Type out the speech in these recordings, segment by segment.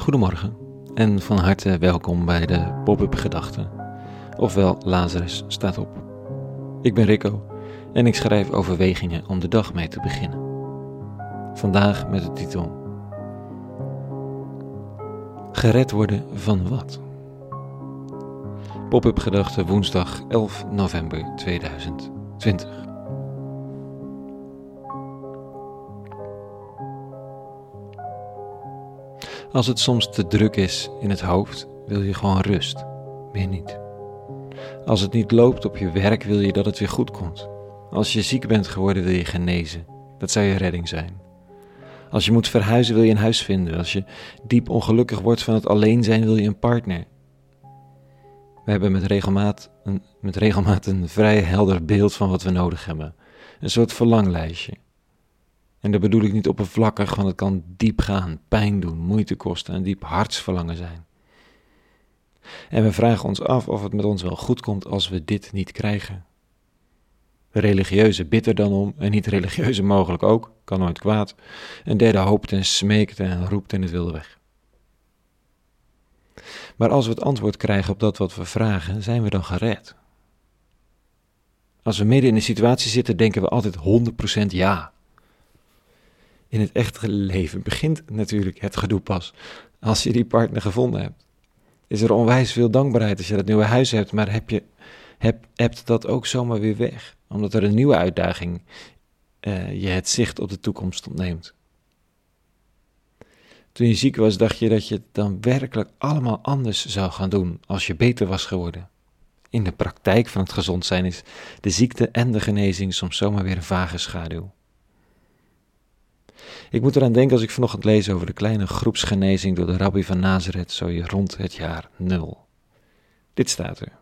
Goedemorgen en van harte welkom bij de Pop-up Gedachten, ofwel Lazarus staat op. Ik ben Rico en ik schrijf overwegingen om de dag mee te beginnen. Vandaag met de titel Gered worden van wat? Pop-up Gedachten woensdag 11 november 2020. Als het soms te druk is in het hoofd, wil je gewoon rust, meer niet. Als het niet loopt op je werk, wil je dat het weer goed komt. Als je ziek bent geworden, wil je genezen. Dat zou je redding zijn. Als je moet verhuizen, wil je een huis vinden. Als je diep ongelukkig wordt van het alleen zijn, wil je een partner. We hebben met regelmaat, een, met regelmaat een vrij helder beeld van wat we nodig hebben. Een soort verlanglijstje. En dat bedoel ik niet oppervlakkig, want het kan diep gaan, pijn doen, moeite kosten en diep hartsverlangen zijn. En we vragen ons af of het met ons wel goed komt als we dit niet krijgen. Religieuze bidt dan om, en niet-religieuze mogelijk ook, kan nooit kwaad. Een derde hoopt en smeekt en roept in het wilde weg. Maar als we het antwoord krijgen op dat wat we vragen, zijn we dan gered? Als we midden in een situatie zitten, denken we altijd 100% ja in het echte leven begint natuurlijk het gedoe pas als je die partner gevonden hebt. Is er onwijs veel dankbaarheid als je dat nieuwe huis hebt, maar heb je heb, hebt dat ook zomaar weer weg, omdat er een nieuwe uitdaging uh, je het zicht op de toekomst ontneemt. Toen je ziek was, dacht je dat je het dan werkelijk allemaal anders zou gaan doen als je beter was geworden. In de praktijk van het gezond zijn is de ziekte en de genezing soms zomaar weer een vage schaduw. Ik moet eraan denken als ik vanochtend lees over de kleine groepsgenezing door de rabbi van Nazareth, zo rond het jaar nul. Dit staat er.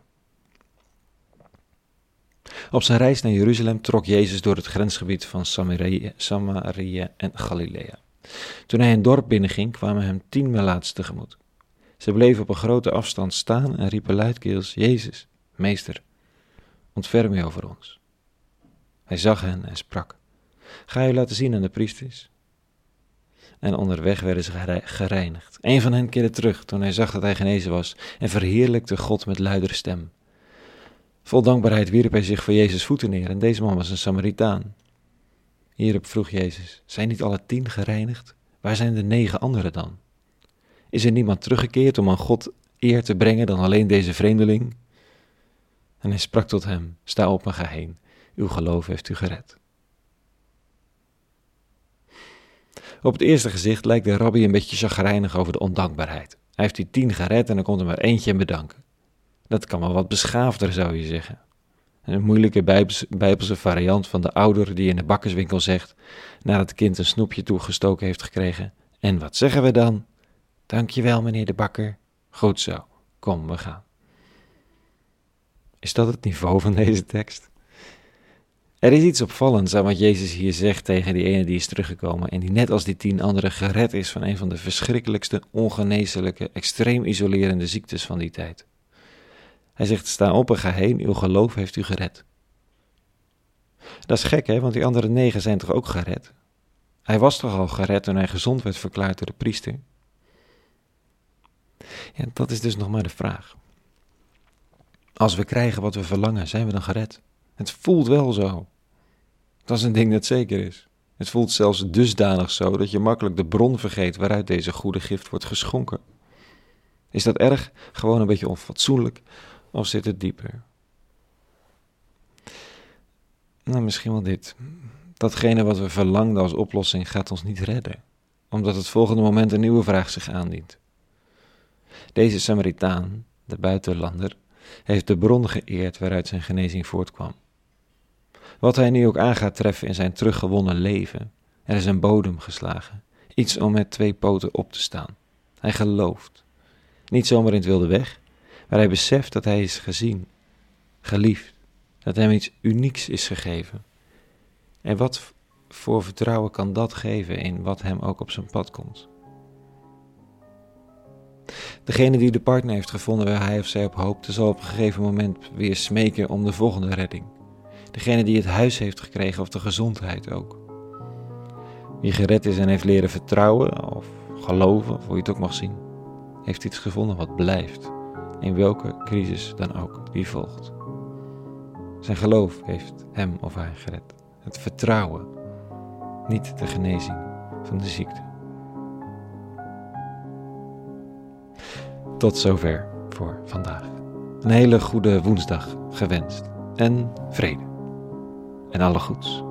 Op zijn reis naar Jeruzalem trok Jezus door het grensgebied van Samaria, en Galilea. Toen hij een dorp binnenging, kwamen hem tien melaats tegemoet. Ze bleven op een grote afstand staan en riepen luidkeels: Jezus, meester, ontferm je over ons. Hij zag hen en sprak: Ga je laten zien aan de priesters en onderweg werden ze gereinigd. Een van hen keerde terug toen hij zag dat hij genezen was en verheerlijkte God met luidere stem. Vol dankbaarheid wierp hij zich voor Jezus voeten neer en deze man was een Samaritaan. Hierop vroeg Jezus, zijn niet alle tien gereinigd? Waar zijn de negen anderen dan? Is er niemand teruggekeerd om aan God eer te brengen dan alleen deze vreemdeling? En hij sprak tot hem, sta op en ga heen, uw geloof heeft u gered. Op het eerste gezicht lijkt de rabbi een beetje chagrijnig over de ondankbaarheid. Hij heeft die tien gered en dan komt er maar eentje en bedanken. Dat kan wel wat beschaafder, zou je zeggen. Een moeilijke bijbelse variant van de ouder die in de bakkerswinkel zegt, nadat het kind een snoepje toegestoken heeft gekregen. En wat zeggen we dan? Dankjewel, meneer de bakker. Goed zo, kom, we gaan. Is dat het niveau van deze tekst? Er is iets opvallends aan wat Jezus hier zegt tegen die ene die is teruggekomen en die net als die tien anderen gered is van een van de verschrikkelijkste, ongeneeslijke, extreem isolerende ziektes van die tijd. Hij zegt: Sta op en ga heen, uw geloof heeft u gered. Dat is gek, hè, want die andere negen zijn toch ook gered? Hij was toch al gered toen hij gezond werd verklaard door de priester? Ja, dat is dus nog maar de vraag. Als we krijgen wat we verlangen, zijn we dan gered? Het voelt wel zo. Dat is een ding dat zeker is. Het voelt zelfs dusdanig zo dat je makkelijk de bron vergeet waaruit deze goede gift wordt geschonken. Is dat erg? Gewoon een beetje onfatsoenlijk? Of zit het dieper? Nou, misschien wel dit. Datgene wat we verlangden als oplossing gaat ons niet redden, omdat het volgende moment een nieuwe vraag zich aandient. Deze Samaritaan, de buitenlander, heeft de bron geëerd waaruit zijn genezing voortkwam. Wat hij nu ook aan gaat treffen in zijn teruggewonnen leven, er is een bodem geslagen. Iets om met twee poten op te staan. Hij gelooft. Niet zomaar in het wilde weg, maar hij beseft dat hij is gezien, geliefd, dat hem iets unieks is gegeven. En wat voor vertrouwen kan dat geven in wat hem ook op zijn pad komt? Degene die de partner heeft gevonden waar hij of zij op hoopte, zal op een gegeven moment weer smeken om de volgende redding. Degene die het huis heeft gekregen of de gezondheid ook. Wie gered is en heeft leren vertrouwen of geloven, of hoe je het ook mag zien, heeft iets gevonden wat blijft, in welke crisis dan ook die volgt. Zijn geloof heeft hem of haar gered. Het vertrouwen, niet de genezing van de ziekte. Tot zover voor vandaag. Een hele goede woensdag gewenst en vrede. En alle goeds.